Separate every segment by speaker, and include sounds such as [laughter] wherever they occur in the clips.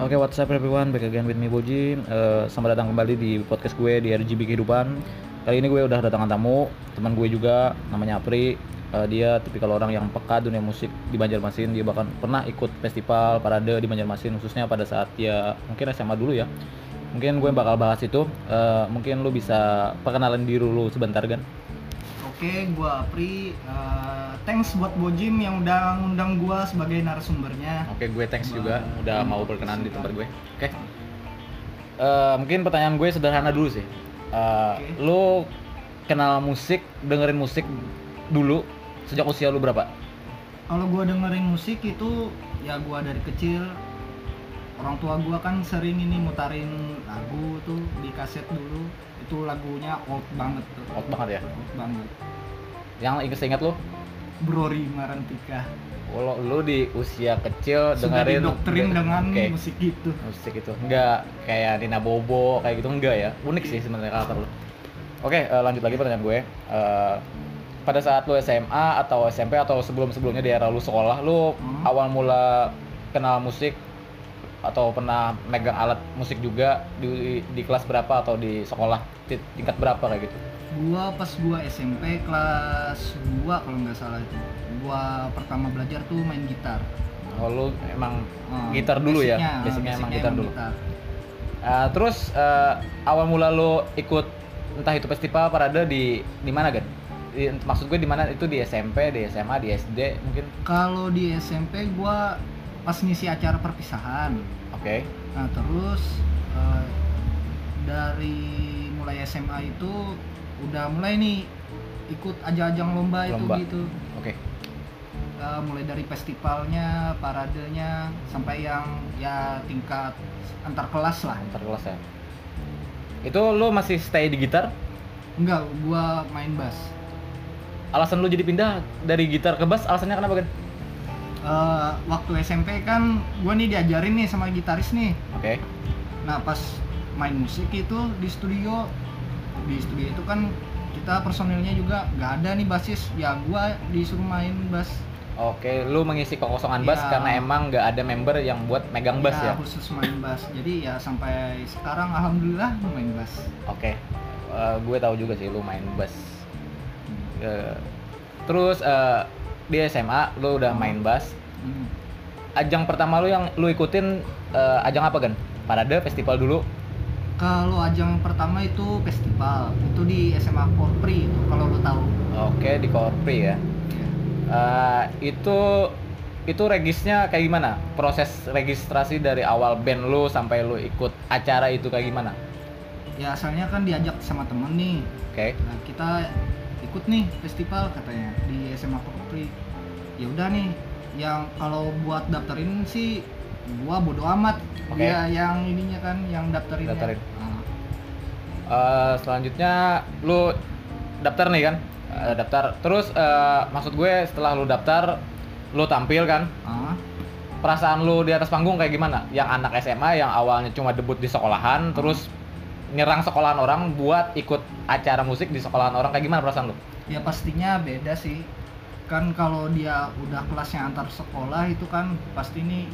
Speaker 1: Oke, what's up everyone? Back again with me Boji. Eh, selamat datang kembali di podcast gue di RGB Kehidupan. Kali ini gue udah kedatangan tamu, teman gue juga namanya Apri. Eh, dia tipikal orang yang peka dunia musik di Banjarmasin. Dia bahkan pernah ikut festival parade di Banjarmasin khususnya pada saat dia mungkin SMA dulu ya. Mungkin gue bakal bahas itu. Eh, mungkin lu bisa perkenalan diri lu sebentar kan?
Speaker 2: Oke, gua Apri. Eh, thanks buat Bojim yang udah ngundang gua sebagai narasumbernya.
Speaker 1: Oke, gue thanks juga udah mau berkenan di tempat gue. Oke. Eh, mungkin pertanyaan gue sederhana dulu sih. Eh,
Speaker 2: Oke.
Speaker 1: Lu kenal musik, dengerin musik dulu sejak usia lu berapa?
Speaker 2: Kalau gua dengerin musik itu ya gua dari kecil orang tua gua kan sering ini mutarin lagu tuh di kaset dulu. Itu lagunya old banget tuh.
Speaker 1: Old banget ya.
Speaker 2: Old banget.
Speaker 1: Yang inget ingat lu?
Speaker 2: Brori Marantika.
Speaker 1: Kalau lu di usia kecil
Speaker 2: Sudah
Speaker 1: dengerin
Speaker 2: didoktrin dengan
Speaker 1: Oke,
Speaker 2: musik itu.
Speaker 1: musik itu. Enggak kayak Nina Bobo kayak gitu enggak ya. Unik sih sebenarnya karakter lu. Oke, eh, lanjut lagi pertanyaan gue. Eh, pada saat lu SMA atau SMP atau sebelum-sebelumnya di era lu sekolah, lu
Speaker 2: Hmm.
Speaker 1: awal mula kenal musik atau pernah megang alat musik juga di, di kelas berapa atau di sekolah ti- tingkat berapa kayak gitu?
Speaker 2: Gua pas gua SMP kelas 2 kalau nggak salah itu. Gua pertama belajar tuh main gitar.
Speaker 1: Oh, lu emang
Speaker 2: Oh,
Speaker 1: gitar dulu ya?
Speaker 2: basicnya,
Speaker 1: Basicnya emang gitar dulu.
Speaker 2: gitar.
Speaker 1: Uh, terus uh, awal mula lo ikut entah itu festival parade di di mana kan? Di, maksud gue di mana itu di SMP, di SMA, di SD mungkin?
Speaker 2: Kalau di SMP gua pas ngisi acara perpisahan.
Speaker 1: Oke.
Speaker 2: Nah, terus eh, dari mulai SMA itu udah mulai nih ikut ajang-ajang lomba,
Speaker 1: Lomba.
Speaker 2: itu gitu.
Speaker 1: Oke.
Speaker 2: Eh, mulai dari festivalnya, paradenya sampai yang ya tingkat antar kelas lah.
Speaker 1: Antar kelas ya. Itu lo masih stay di gitar?
Speaker 2: Enggak, gua main bass.
Speaker 1: Alasan lo jadi pindah dari gitar ke bass alasannya kenapa kan?
Speaker 2: Eh, waktu SMP kan gua nih diajarin nih sama gitaris nih.
Speaker 1: Oke.
Speaker 2: Nah pas main musik itu di studio di studio itu kan kita personilnya juga nggak ada nih basis ya gua disuruh main bass
Speaker 1: Oke, lu mengisi kekosongan bass
Speaker 2: Ya.
Speaker 1: karena emang nggak ada member yang buat megang bass ya?
Speaker 2: khusus main bass jadi ya sampai sekarang alhamdulillah gua main bass
Speaker 1: Oke, Eh, gue tahu juga sih lu main bass. Eh, terus eh, di SMA lu udah main bass.
Speaker 2: Hmm.
Speaker 1: Ajang pertama lu yang lu ikutin eh, ajang apa kan? Parade, festival dulu.
Speaker 2: Kalau ajang pertama itu festival itu di SMA Korpri itu kalau lo tahu
Speaker 1: Oke, di Korpri ya. Eh, itu itu regisnya kayak gimana? Proses registrasi dari awal band lu sampai lu ikut acara itu kayak gimana?
Speaker 2: ya asalnya kan diajak sama temen nih
Speaker 1: Oke.
Speaker 2: Nah, kita ikut nih festival katanya di SMA Kopri. Ya udah nih, yang kalau buat daftarin sih gua bodo amat.
Speaker 1: Oke.
Speaker 2: Dia yang ininya kan yang daftarin.
Speaker 1: Daftarin. Eh, selanjutnya lu daftar nih kan? Eh, daftar. Terus eh, maksud gue setelah lu daftar, lu tampil kan? Perasaan lu di atas panggung kayak gimana? Yang anak SMA yang awalnya cuma debut di sekolahan, terus nyerang sekolahan orang buat ikut acara musik di sekolahan orang kayak gimana perasaan lu?
Speaker 2: Ya pastinya beda sih. Kan kalau dia udah kelasnya antar sekolah itu kan pasti nih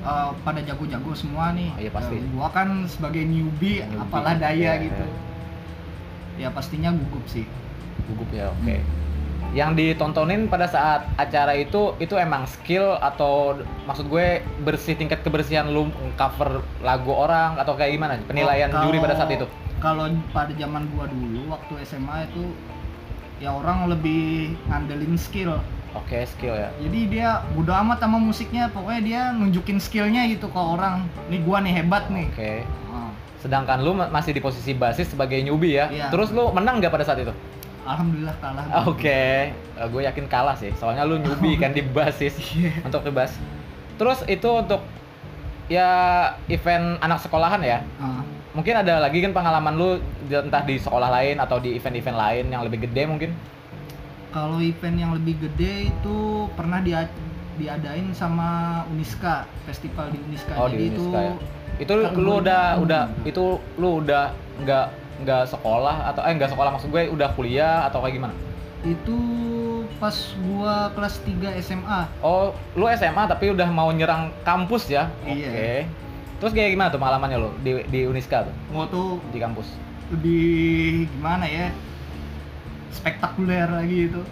Speaker 2: eh, pada jago-jago semua nih.
Speaker 1: Oh, iya, pasti.
Speaker 2: Eh, gua kan sebagai newbie,
Speaker 1: Newbie,
Speaker 2: apalah daya
Speaker 1: iya,
Speaker 2: gitu. Ya pastinya gugup sih.
Speaker 1: Gugup ya, oke. Yang ditontonin pada saat acara itu itu emang skill atau maksud gue bersih tingkat kebersihan lu cover lagu orang atau kayak gimana? Penilaian
Speaker 2: Oh,
Speaker 1: juri pada saat itu.
Speaker 2: Kalau pada zaman gua dulu waktu SMA itu ya orang lebih ngandelin skill.
Speaker 1: Oke, skill ya.
Speaker 2: Jadi dia bodo amat sama musiknya, pokoknya dia nunjukin skillnya gitu ke orang. Nih gua nih hebat nih.
Speaker 1: Oke.
Speaker 2: Ah,
Speaker 1: Sedangkan lu ma- masih di posisi basis sebagai newbie ya.
Speaker 2: Iya.
Speaker 1: Terus lu menang nggak pada saat itu?
Speaker 2: Alhamdulillah kalah.
Speaker 1: Oke, Eh, gue yakin kalah sih. Soalnya lu newbie kan di basis [laughs]
Speaker 2: Iya.
Speaker 1: untuk di bass. Terus itu untuk ya event anak sekolahan ya.
Speaker 2: Ah,
Speaker 1: Mungkin ada lagi kan pengalaman lu entah di sekolah lain atau di event-event lain yang lebih gede mungkin?
Speaker 2: Kalau event yang lebih gede itu pernah dia diadain sama Uniska, festival di Uniska.
Speaker 1: Oh,
Speaker 2: Jadi
Speaker 1: di
Speaker 2: itu
Speaker 1: Uniska ya. Itu
Speaker 2: Kan
Speaker 1: lu udah
Speaker 2: Hmm.
Speaker 1: udah itu lu udah nggak nggak sekolah atau eh nggak sekolah maksud gue udah kuliah atau kayak gimana?
Speaker 2: itu pas gua kelas 3 SMA
Speaker 1: Oh, lu SMA tapi udah mau nyerang kampus ya? Oke.
Speaker 2: Iya.
Speaker 1: Terus kayak gimana tuh pengalamannya lo di di Uniska tuh
Speaker 2: gua tuh
Speaker 1: di kampus?
Speaker 2: lebih gimana ya spektakuler lagi itu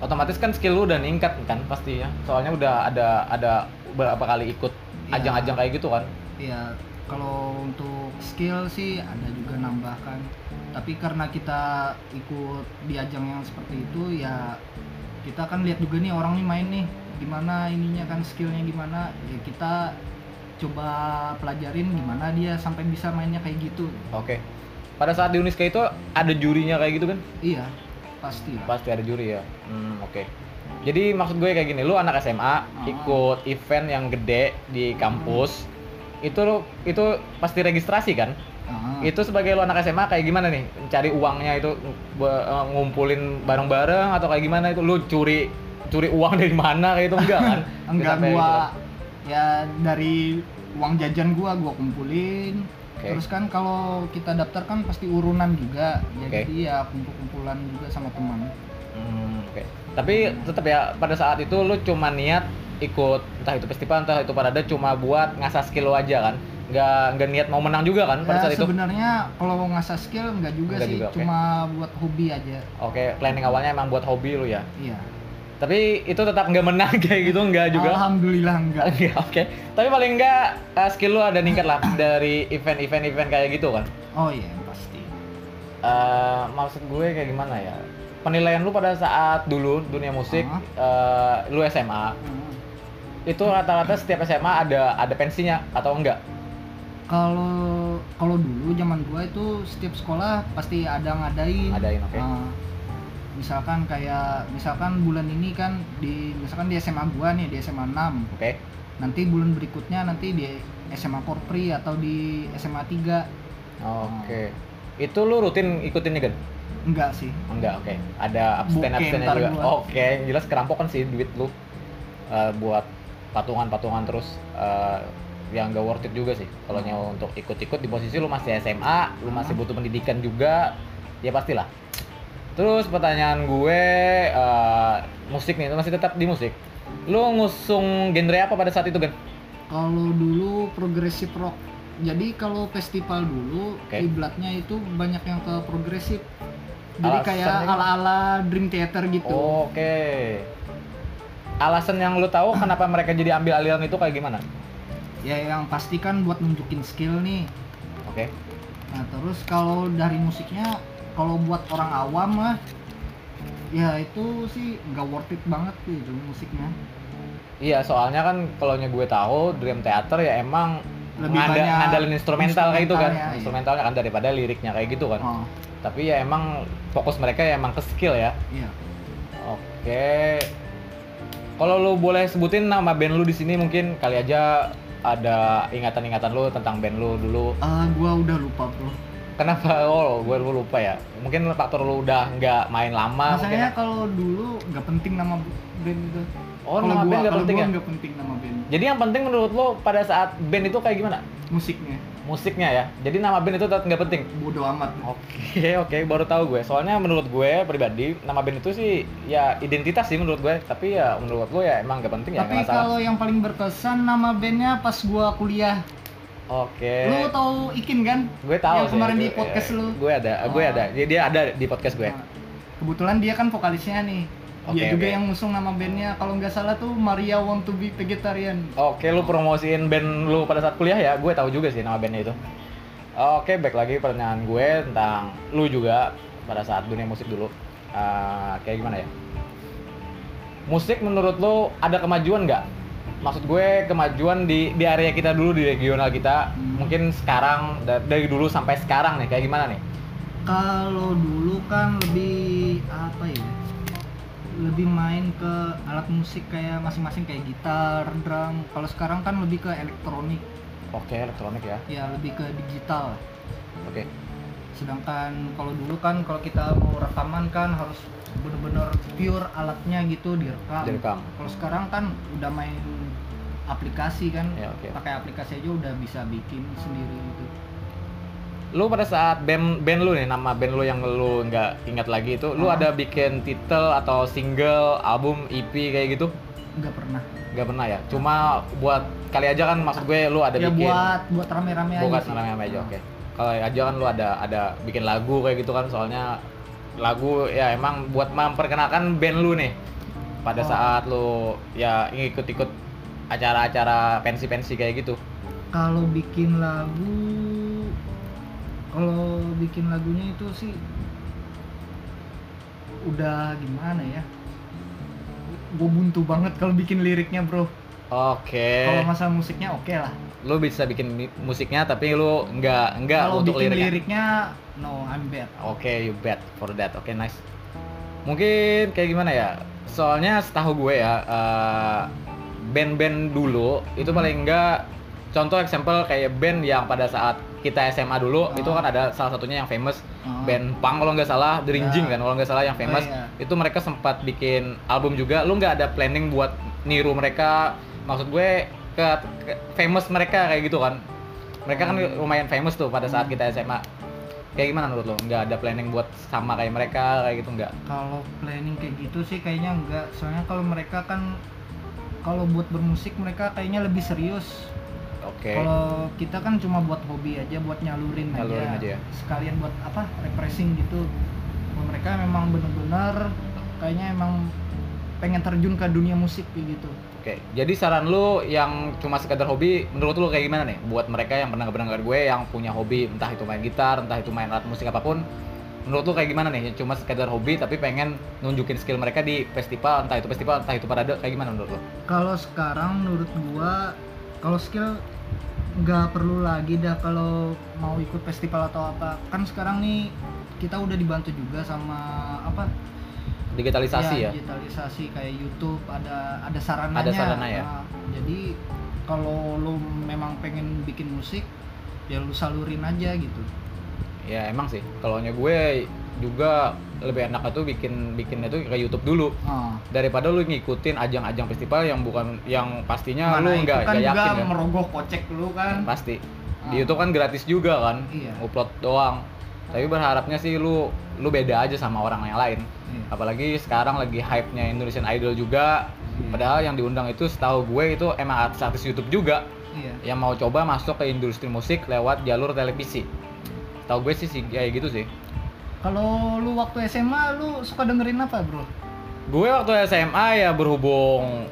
Speaker 1: Otomatis kan skill lu udah ningkat kan pasti ya. Soalnya udah ada ada beberapa kali ikut
Speaker 2: Iya.
Speaker 1: ajang-ajang kayak gitu kan.
Speaker 2: ya kalau untuk skill sih ada juga nambahkan tapi karena kita ikut di ajang yang seperti itu ya kita kan lihat juga nih orang nih main nih gimana ininya kan skillnya gimana ya kita coba pelajarin gimana dia sampai bisa mainnya kayak gitu
Speaker 1: Oke. Pada saat di Uniska itu ada jurinya kayak gitu kan?
Speaker 2: iya pasti
Speaker 1: Pasti ada juri ya. Hmm, oke. Jadi maksud gue kayak gini, lu anak SMA ikut event yang gede di kampus. Itu lu- itu pasti registrasi kan?
Speaker 2: Ah,
Speaker 1: Itu sebagai lu anak SMA kayak gimana nih? Cari uangnya itu eh, ngumpulin bareng-bareng atau kayak gimana itu? Lu curi curi uang [laughs] dari mana kayak itu enggak kan? [laughs]
Speaker 2: enggak
Speaker 1: gitu
Speaker 2: gua
Speaker 1: kan?
Speaker 2: ya dari uang jajan gua gua kumpulin
Speaker 1: Oke.
Speaker 2: terus kan kalau kita daftar kan pasti urunan juga jadi ya kumpul-kumpulan juga sama teman
Speaker 1: Hmm, oke. Tapi tetap ya pada saat itu lu cuma niat ikut entah itu festival entah itu parade cuma buat ngasah skill lu aja kan? Nggak nggak niat mau menang juga kan pada
Speaker 2: ya
Speaker 1: saat itu?
Speaker 2: sebenarnya kalau ngasah skill enggak juga
Speaker 1: Nggak
Speaker 2: sih
Speaker 1: juga, oke.
Speaker 2: cuma buat hobi aja
Speaker 1: Oke, planning awalnya emang buat hobi lu ya.
Speaker 2: iya
Speaker 1: Tapi itu tetap nggak menang [laughs] kayak gitu enggak juga?
Speaker 2: alhamdulillah enggak
Speaker 1: Enggak, [laughs] oke. Tapi paling enggak eh, skill lu ada ningkat lah dari event-event event kayak gitu kan.
Speaker 2: oh iya pasti
Speaker 1: Eh, maksud gue kayak gimana ya? Penilaian lu pada saat dulu dunia musik,
Speaker 2: Ah.
Speaker 1: eh, lu SMA,
Speaker 2: Hmm.
Speaker 1: itu rata-rata setiap SMA ada ada pensinya atau enggak?
Speaker 2: kalau kalau dulu zaman gua itu setiap sekolah pasti ada ngadain
Speaker 1: Ngadain, oke.
Speaker 2: Nah, misalkan kayak misalkan bulan ini kan di misalkan di SMA gua nih di SMA 6
Speaker 1: Oke.
Speaker 2: nanti bulan berikutnya nanti di SMA Korpri atau di SMA 3
Speaker 1: Oke. Itu lu rutin ikutinnya kan?
Speaker 2: enggak sih
Speaker 1: Enggak, oke. Ada abstain
Speaker 2: ntar
Speaker 1: juga. Oke, jelas kerampokan sih duit lu Eh, buat patungan-patungan terus eh, yang gak worth it juga sih. Kalau nyawa untuk ikut-ikut di posisi lu masih SMA, lu masih butuh pendidikan juga, ya pastilah. Terus pertanyaan gue eh, musik nih, masih tetap di musik. Lu ngusung genre apa pada saat itu kan?
Speaker 2: kalau dulu progresif rock jadi kalau festival dulu
Speaker 1: Oke.
Speaker 2: kiblatnya itu banyak yang ke progresif jadi kayak ala-ala Dream Theater gitu
Speaker 1: Oke. Alasan yang lu tahu kenapa mereka jadi ambil aliran itu kayak gimana?
Speaker 2: ya yang pasti kan buat nunjukin skill nih
Speaker 1: Oke.
Speaker 2: Nah terus kalau dari musiknya kalau buat orang awam lah ya itu sih nggak worth it banget gitu musiknya
Speaker 1: Iya, soalnya kan kalau gue tahu Dream Theater ya emang
Speaker 2: Lebih banyak
Speaker 1: ngandalin instrumental kayak gitu kan.
Speaker 2: instrumentalnya, iya.
Speaker 1: Instrumentalnya kan daripada liriknya kayak gitu kan.
Speaker 2: oh
Speaker 1: Tapi ya emang fokus mereka ya emang ke skill ya.
Speaker 2: iya
Speaker 1: Oke. Kalau lu boleh sebutin nama band lu di sini mungkin kali aja ada ingatan-ingatan lu tentang band lu dulu.
Speaker 2: Ah, gua udah lupa bro
Speaker 1: Kenapa? Oh, gue lu lupa ya. Mungkin faktor lu udah nggak main lama mungkin.
Speaker 2: Masalahnya
Speaker 1: ya.
Speaker 2: kalau dulu nggak penting nama band itu
Speaker 1: Oh,
Speaker 2: Kalau
Speaker 1: nama
Speaker 2: gua-
Speaker 1: band nggak penting
Speaker 2: gua
Speaker 1: ya?
Speaker 2: nggak penting nama band
Speaker 1: Jadi yang penting menurut lu pada saat band itu kayak gimana?
Speaker 2: musiknya
Speaker 1: Musiknya ya. Jadi nama band itu tetap nggak penting.
Speaker 2: bodoh amat
Speaker 1: Oke [laughs] oke baru tahu gue. Soalnya menurut gue pribadi nama band itu sih ya identitas sih menurut gue. Tapi ya menurut gue ya emang gak penting ya
Speaker 2: tapi
Speaker 1: nggak masalah.
Speaker 2: kalau yang paling berkesan nama bandnya pas gua kuliah
Speaker 1: Oke.
Speaker 2: lu tahu Ikin kan
Speaker 1: Gue tahu
Speaker 2: yang
Speaker 1: sih.
Speaker 2: kemarin di
Speaker 1: Gue-
Speaker 2: podcast lu.
Speaker 1: Gue ada, gue
Speaker 2: Oh.
Speaker 1: ada. Jadi dia ada di podcast gue.
Speaker 2: Nah, kebetulan dia kan vokalisnya nih
Speaker 1: Oke,
Speaker 2: dia juga yang ngusung nama bandnya kalau nggak salah tuh Maria Want to be Vegetarian
Speaker 1: Oke, lu promosiin band lu pada saat kuliah ya? Gue tahu juga sih nama bandnya itu. Oke, back lagi pertanyaan gue tentang lu juga pada saat dunia musik dulu. Eh, kayak gimana ya? Musik menurut lu ada kemajuan nggak? Maksud gue kemajuan di di area kita dulu di regional kita.
Speaker 2: Hmm.
Speaker 1: Mungkin sekarang da- dari dulu sampai sekarang nih kayak gimana nih?
Speaker 2: kalau dulu kan lebih apa ya lebih main ke alat musik kayak masing-masing kayak gitar, drum. Kalau sekarang kan lebih ke elektronik,
Speaker 1: Oke, elektronik ya.
Speaker 2: ya lebih ke digital.
Speaker 1: Oke.
Speaker 2: Sedangkan kalau dulu kan kalau kita mau rekaman kan harus bener-bener pure alatnya gitu direkam.
Speaker 1: Direkam.
Speaker 2: Kalau sekarang kan udah main aplikasi kan,
Speaker 1: Ya, oke.
Speaker 2: pakai aplikasi aja udah bisa bikin sendiri gitu.
Speaker 1: Lu pada saat band band lu nih nama band lu yang lu nggak ingat lagi itu, lu
Speaker 2: Ah.
Speaker 1: ada bikin titel atau single, album, EP kayak gitu?
Speaker 2: nggak pernah
Speaker 1: nggak pernah ya cuma buat kali aja kan maksud gue lu ada
Speaker 2: ya
Speaker 1: bikin
Speaker 2: buat buat rame-rame aja sih.
Speaker 1: rame-rame aja oke kalau aja kan lu ada ada bikin lagu kayak gitu kan soalnya lagu ya emang buat memperkenalkan band lu nih pada
Speaker 2: Oh.
Speaker 1: saat lu ya ikut-ikut acara-acara pensi-pensi kayak gitu?
Speaker 2: Kalau bikin lagu kalau bikin lagunya itu sih udah gimana ya? Gue buntu banget kalau bikin liriknya bro.
Speaker 1: Oke.
Speaker 2: Kalau masalah musiknya oke lah.
Speaker 1: Lu bisa bikin musiknya tapi lu nggak nggak
Speaker 2: kalau
Speaker 1: untuk
Speaker 2: bikin
Speaker 1: liriknya?
Speaker 2: liriknya no I'm bad.
Speaker 1: Oke, you bet for that. Oke, nice. Mungkin kayak gimana ya? Soalnya setahu gue ya, eh, band-band dulu itu paling enggak contoh example kayak band yang pada saat kita SMA dulu
Speaker 2: Oh.
Speaker 1: itu kan ada salah satunya yang famous
Speaker 2: Oh.
Speaker 1: band punk kalau nggak salah The Rinjing
Speaker 2: Ya.
Speaker 1: kan kalau nggak salah yang famous
Speaker 2: iya.
Speaker 1: itu mereka sempat bikin album juga lu nggak ada planning buat niru mereka maksud gue ke, ke famous mereka kayak gitu kan mereka kan
Speaker 2: Hmm.
Speaker 1: lumayan famous tuh pada saat
Speaker 2: Hmm.
Speaker 1: kita SMA kayak gimana menurut lo nggak ada planning buat sama kayak mereka kayak gitu nggak
Speaker 2: kalau planning kayak gitu sih kayaknya enggak soalnya kalau mereka kan kalau buat bermusik mereka kayaknya lebih serius
Speaker 1: oke
Speaker 2: kalau kita kan cuma buat hobi aja buat nyalurin,
Speaker 1: Nyalurin
Speaker 2: aja.
Speaker 1: aja ya.
Speaker 2: sekalian buat apa refreshing gitu kalau mereka memang bener-bener kayaknya emang pengen terjun ke dunia musik kayak gitu
Speaker 1: Oke, jadi saran lu yang cuma sekedar hobi, menurut lu kayak gimana nih? Buat mereka yang pernah dengar gue yang punya hobi, entah itu main gitar, entah itu main alat musik apa pun, menurut lu kayak gimana nih? Cuma sekedar hobi tapi pengen nunjukin skill mereka di festival, entah itu festival, entah itu parade, kayak gimana menurut lu?
Speaker 2: kalau sekarang menurut gua kalau skill nggak perlu lagi dah kalau mau ikut festival atau apa kan sekarang nih kita udah dibantu juga sama apa
Speaker 1: Digitalisasi ya?
Speaker 2: digitalisasi kayak YouTube ada ada sarananya
Speaker 1: Ada sarana ya?
Speaker 2: Nah, jadi kalau lu memang pengen bikin musik ya lu salurin aja gitu
Speaker 1: Ya emang sih, kalau gue juga lebih enak itu bikin bikinnya tuh ke YouTube dulu.
Speaker 2: Ah,
Speaker 1: daripada lu ngikutin ajang-ajang festival yang bukan yang pastinya
Speaker 2: mana
Speaker 1: lu nggak
Speaker 2: kan
Speaker 1: yakin kan?
Speaker 2: merogoh kocek lu kan.
Speaker 1: Pasti.
Speaker 2: Ah.
Speaker 1: di YouTube kan gratis juga kan
Speaker 2: Iya.
Speaker 1: upload doang. Tapi berharapnya sih lu lu beda aja sama orang yang lain.
Speaker 2: Iya.
Speaker 1: apalagi sekarang lagi hype-nya Indonesian Idol juga.
Speaker 2: Iya.
Speaker 1: padahal yang diundang itu setahu gue itu emang artis-artis YouTube juga.
Speaker 2: Iya.
Speaker 1: Yang mau coba masuk ke industri musik lewat jalur televisi tahu gue sih sih kayak gitu sih.
Speaker 2: Kalau lu waktu SMA lu suka dengerin apa bro?
Speaker 1: Gue waktu SMA ya berhubung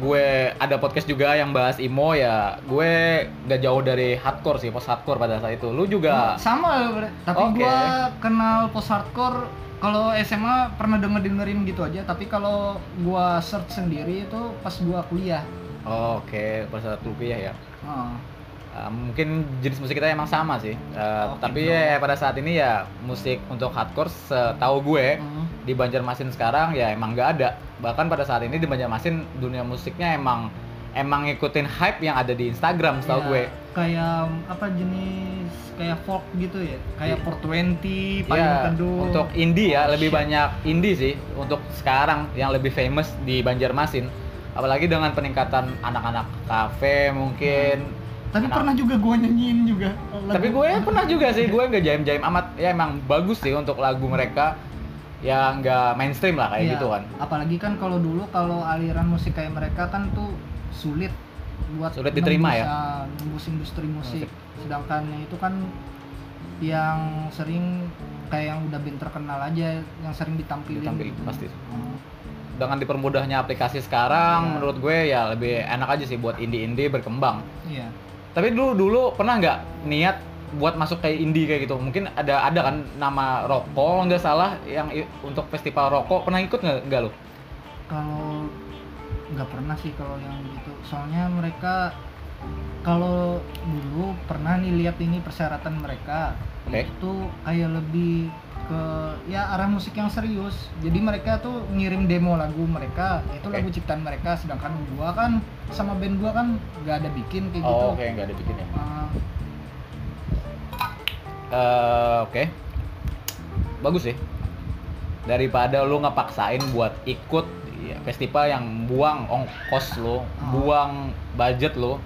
Speaker 1: gue ada podcast juga yang bahas emo ya gue gak jauh dari hardcore sih post hardcore pada saat itu. Lu juga?
Speaker 2: Sama bre. tapi
Speaker 1: Oke.
Speaker 2: gua kenal post hardcore kalau SMA pernah denger dengerin gitu aja. Tapi kalau gua search sendiri itu pas gua kuliah.
Speaker 1: Oh, oke pada saat kuliah ya.
Speaker 2: Ah,
Speaker 1: Uh, mungkin jenis musik kita emang sama sih Uh,
Speaker 2: Oke,
Speaker 1: tapi
Speaker 2: bro.
Speaker 1: ya pada saat ini ya musik untuk hardcore setahu gue
Speaker 2: hmm.
Speaker 1: di Banjarmasin sekarang ya emang nggak ada bahkan pada saat ini di Banjarmasin dunia musiknya emang emang ngikutin hype yang ada di Instagram setahu
Speaker 2: Ya,
Speaker 1: gue
Speaker 2: kayak apa jenis kayak folk gitu ya kayak
Speaker 1: Iya.
Speaker 2: 420 payung
Speaker 1: Ya,
Speaker 2: teduh
Speaker 1: untuk indie ya,
Speaker 2: Oh,
Speaker 1: lebih
Speaker 2: shit.
Speaker 1: banyak indie sih untuk sekarang yang lebih famous di Banjarmasin. Apalagi dengan peningkatan anak-anak kafe mungkin.
Speaker 2: Tapi
Speaker 1: anak-
Speaker 2: pernah juga gua nyanyiin juga
Speaker 1: Tapi gue pernah juga sih, gue nggak jaim-jaim amat. Ya emang bagus sih untuk lagu mereka yang nggak mainstream lah kayak
Speaker 2: Iya,
Speaker 1: gitu kan.
Speaker 2: apalagi kan kalau dulu kalau aliran musik kayak mereka kan tuh sulit buat
Speaker 1: Sulit diterima
Speaker 2: nembus,
Speaker 1: ya?
Speaker 2: ah, nembus industri musik.
Speaker 1: Musik.
Speaker 2: Sedangkan itu kan yang sering kayak yang udah band terkenal aja yang sering ditampilin.
Speaker 1: Ditampilin,
Speaker 2: gitu.
Speaker 1: pasti.
Speaker 2: Hmm.
Speaker 1: Dengan dipermudahnya aplikasi sekarang,
Speaker 2: Iya.
Speaker 1: menurut gue ya lebih enak aja sih buat indie-indie berkembang.
Speaker 2: Iya.
Speaker 1: Tapi dulu dulu pernah nggak niat buat masuk kayak indie kayak gitu? Mungkin ada ada kan nama rokok nggak salah yang untuk festival rokok pernah ikut nggak nggak lo?
Speaker 2: Kalau nggak pernah sih kalau yang gitu. Soalnya mereka kalau dulu pernah nih lihat ini persyaratan mereka
Speaker 1: Oke.
Speaker 2: itu kayak lebih ke ya arah musik yang serius. Jadi mereka tuh ngirim demo lagu mereka, itu
Speaker 1: Oke.
Speaker 2: lagu ciptaan mereka. Sedangkan gua kan sama band gua kan nggak ada bikin kayak gitu.
Speaker 1: Oh, oke nggak ada bikin ya.
Speaker 2: Ah,
Speaker 1: Eh, oke. Bagus sih. Daripada lu ngepaksain buat ikut ya, festival yang buang ongkos lo, buang budget lo,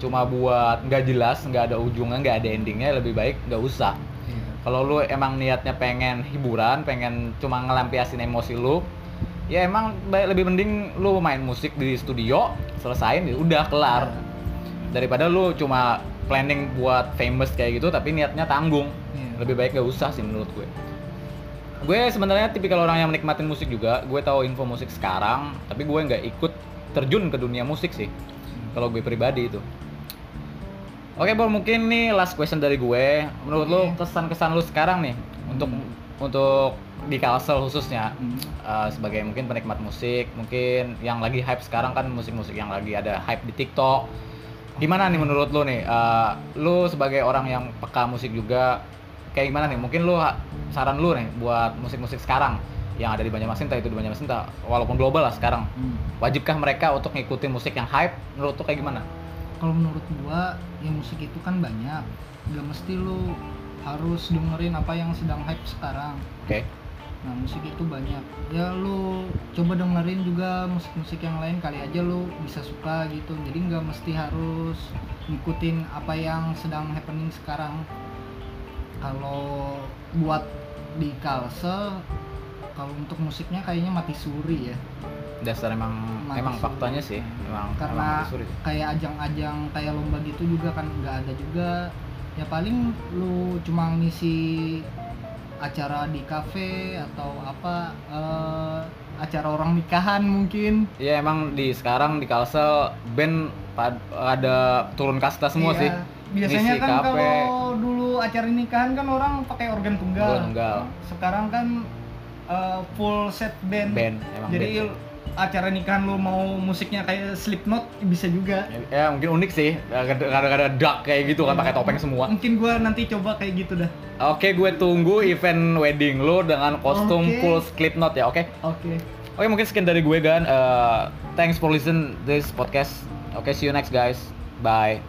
Speaker 1: cuma buat nggak jelas, nggak ada ujungnya, nggak ada endingnya, lebih baik nggak usah.
Speaker 2: iya.
Speaker 1: Kalau lu emang niatnya pengen hiburan, pengen cuma ngelampiasin emosi lu, ya emang ba- lebih mending lu main musik di studio selesain ya udah kelar. Daripada lu cuma planning buat famous kayak gitu tapi niatnya tanggung.
Speaker 2: Iya.
Speaker 1: lebih baik gak usah sih menurut gue. Gue sebenarnya tipikal orang yang menikmatin musik juga. Gue tahu info musik sekarang tapi gue nggak ikut terjun ke dunia musik sih. Kalau gue pribadi itu oke Bol mungkin nih last question dari gue. Menurut lu
Speaker 2: Oke.
Speaker 1: kesan-kesan lu sekarang nih untuk untuk di Kalsel khususnya
Speaker 2: Hmm.
Speaker 1: uh, sebagai mungkin penikmat musik mungkin yang lagi hype sekarang kan musik-musik yang lagi ada hype di TikTok. Gimana nih menurut lu nih? Uh, lu sebagai orang yang peka musik juga kayak gimana nih? Mungkin lu saran lu nih buat musik-musik sekarang yang ada di Banjarmasin entah itu di Banjarmasin entah walaupun global lah sekarang.
Speaker 2: Hmm.
Speaker 1: wajibkah mereka untuk ngikutin musik yang hype? Menurut lu kayak gimana?
Speaker 2: Kalau menurut gua ya musik itu kan banyak. Gak mesti lu harus dengerin apa yang sedang hype sekarang.
Speaker 1: Oke.
Speaker 2: Nah musik itu banyak. Ya lu coba dengerin juga musik-musik yang lain kali aja lu bisa suka gitu. Jadi nggak mesti harus ngikutin apa yang sedang happening sekarang. Kalau buat di Kalsel kalau untuk musiknya kayaknya mati suri ya
Speaker 1: dasar emang emang faktanya sih emang
Speaker 2: karena
Speaker 1: emang
Speaker 2: kayak ajang-ajang kayak lomba gitu juga kan nggak ada juga ya paling lu cuma ngisi acara di kafe atau apa eh, acara orang nikahan mungkin
Speaker 1: Iya emang di sekarang di Kalsel band pad- ada turun kasta semua
Speaker 2: Iya.
Speaker 1: sih.
Speaker 2: biasanya
Speaker 1: Ngisi
Speaker 2: kan
Speaker 1: kafe.
Speaker 2: kalau dulu acara nikahan kan orang pakai organ tunggal
Speaker 1: Organ tunggal.
Speaker 2: sekarang kan eh, full set band,
Speaker 1: Band, emang
Speaker 2: jadi
Speaker 1: band
Speaker 2: acara nikahan lu mau musiknya kayak Slipknot bisa juga
Speaker 1: Ya mungkin unik sih. Kadang-kadang dark kayak gitu kan pakai topeng semua.
Speaker 2: mungkin gua nanti coba kayak gitu dah
Speaker 1: Oke, gue tunggu event wedding lu dengan kostum full Slipknot ya, oke?
Speaker 2: oke
Speaker 1: Oke, mungkin sekian dari gue kan. Uh, thanks for listen this podcast. Oke, see you next guys. Bye.